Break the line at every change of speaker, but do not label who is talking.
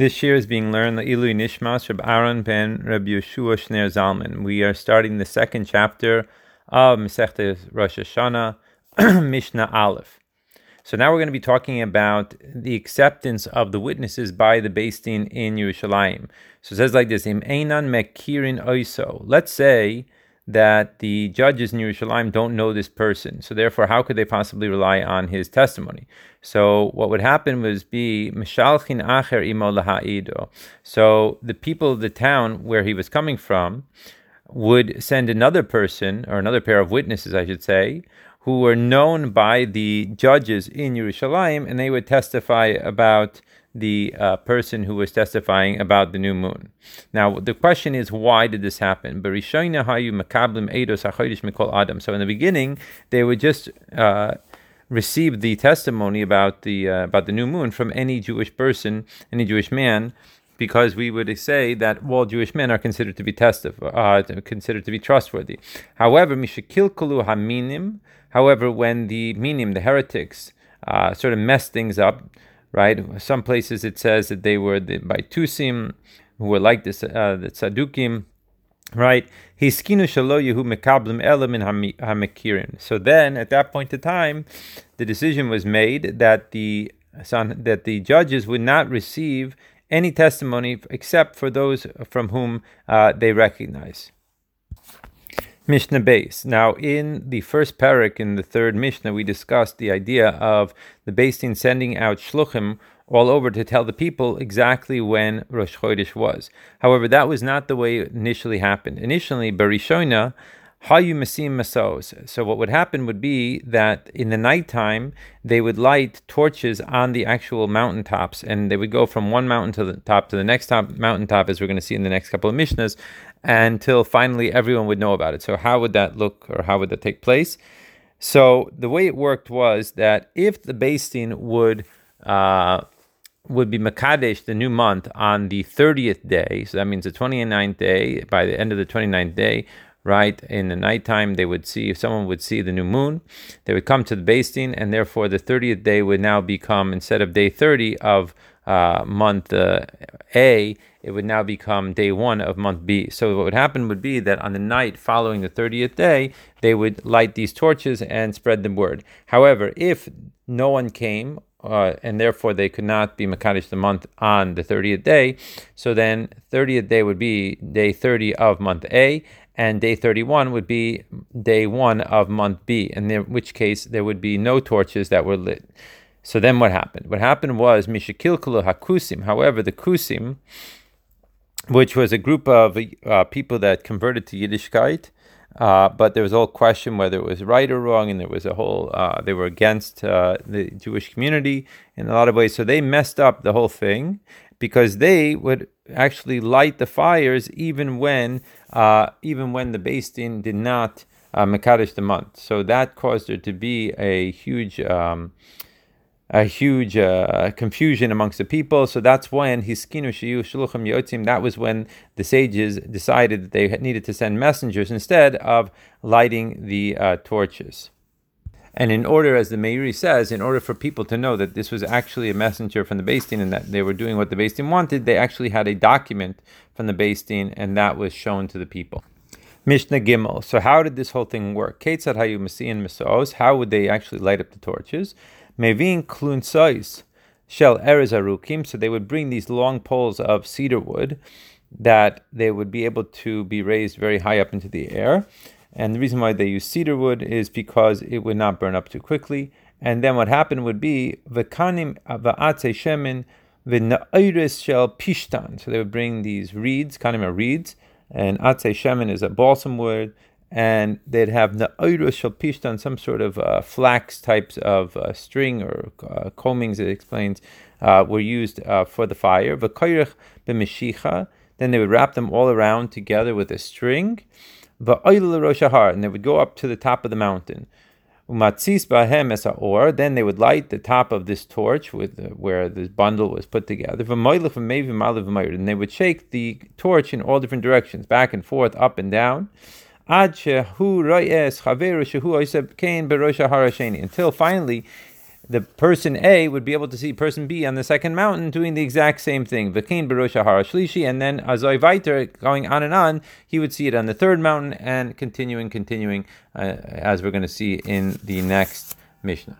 This year is being learned the Ilui Nishmas Reb Aaron ben Reb Yeshua Shner Zalman. We are starting the second chapter of Masechta Rosh Hashanah, Mishnah Aleph. So now we're going to be talking about the acceptance of the witnesses by the Din in Yerushalayim. So it says like this: Im einan mekirin oiso. Let's say that the judges in Yerushalayim don't know this person. So therefore, how could they possibly rely on his testimony? So what would happen was be mishalchin acher imo lahaido. So the people of the town where he was coming from would send another person or another pair of witnesses, I should say, who were known by the judges in Yerushalayim, and they would testify about the uh, person who was testifying about the new moon. Now, the question is, why did this happen? So in the beginning, they would just uh, receive the testimony about the uh, about the new moon from any Jewish person, any Jewish man, because we would say that all Jewish men are considered to be tested, uh, considered to be trustworthy. However, mishakilkulu haminim. However, when the minim, the heretics, uh, sort of mess things up, right? Some places it says that they were the Baitusim, who were like this, uh, the Tzadukim, right? Hiskinu shalo yehu mekablim elam hamikirin. So then, at that point in time, the decision was made that the that the judges would not receive any testimony except for those from whom uh, they recognize. Mishnah Beis. Now, in the first parak in the third Mishnah, we discussed the idea of the Beis Din sending out shluchim all over to tell the people exactly when Rosh Chodesh was. However, that was not the way it initially happened. Initially, Barishona, Hayu Masim Masos. So what would happen would be that in the nighttime they would light torches on the actual mountaintops, and they would go from one mountain to the top to the next top mountaintop, as we're going to see in the next couple of Mishnahs, until finally everyone would know about it. So how would that look, or how would that take place? So the way it worked was that if the Din would uh, would be Makadesh, the new month, on the 30th day, so that means the 29th day, by the end of the 29th day, right? In the nighttime, they would see, if someone would see the new moon, they would come to the Beis Din, and therefore the 30th day would now become, instead of day 30 of uh, month uh, A, it would now become day one of month B. So what would happen would be that on the night following the 30th day, they would light these torches and spread the word. However, if no one came, uh, and therefore they could not be Makadish the month on the 30th day, so then 30th day would be day 30 of month A, and day 31 would be day one of month B, in which case there would be no torches that were lit. So then what happened? What happened was Mishakilkulu Hakusim. However, the Kusim, which was a group of uh, people that converted to Yiddishkeit, uh, but there was a whole question whether it was right or wrong, and there was a whole, uh, they were against uh, the Jewish community in a lot of ways. So they messed up the whole thing because they would actually light the fires even when, uh, even when the Din did not uh, Mekadesh the month. So that caused there to be a huge. Um, a huge uh, confusion amongst the people. So that's when hiskinu shiyu yotzim. That was when the sages decided that they needed to send messengers instead of lighting the uh, torches. And in order, as the Meiri says, in order for people to know that this was actually a messenger from the Din and that they were doing what the Din wanted, they actually had a document from the Din, and that was shown to the people. Mishnah Gimel. So how did this whole thing work? How would they actually light up the torches? Mevin klunsais shel erez arukim. So they would bring these long poles of cedar wood that they would be able to be raised very high up into the air. And the reason why they use cedar wood is because it would not burn up too quickly. And then what happened would be v'kanim va'atze shemen v'na'ires shel pishtan. So they would bring these reeds, kanim are reeds, and atze shemen is a balsam wood, and they'd have na'irus shel pishtan, some sort of uh, flax types of uh, string or uh, combings, it explains, uh, were used uh, for the fire. B'mishicha, then they would wrap them all around together with a string. V'oil rosh and they would go up to the top of the mountain. Umatzis bahem then they would light the top of this torch with uh, where this bundle was put together. And they would shake the torch in all different directions, back and forth, up and down until finally the person A would be able to see person B on the second mountain doing the exact same thing. V'kein Barosh Shlishi, and then Azoy Viter going on and on, he would see it on the third mountain and continuing, continuing, uh, as we're going to see in the next Mishnah.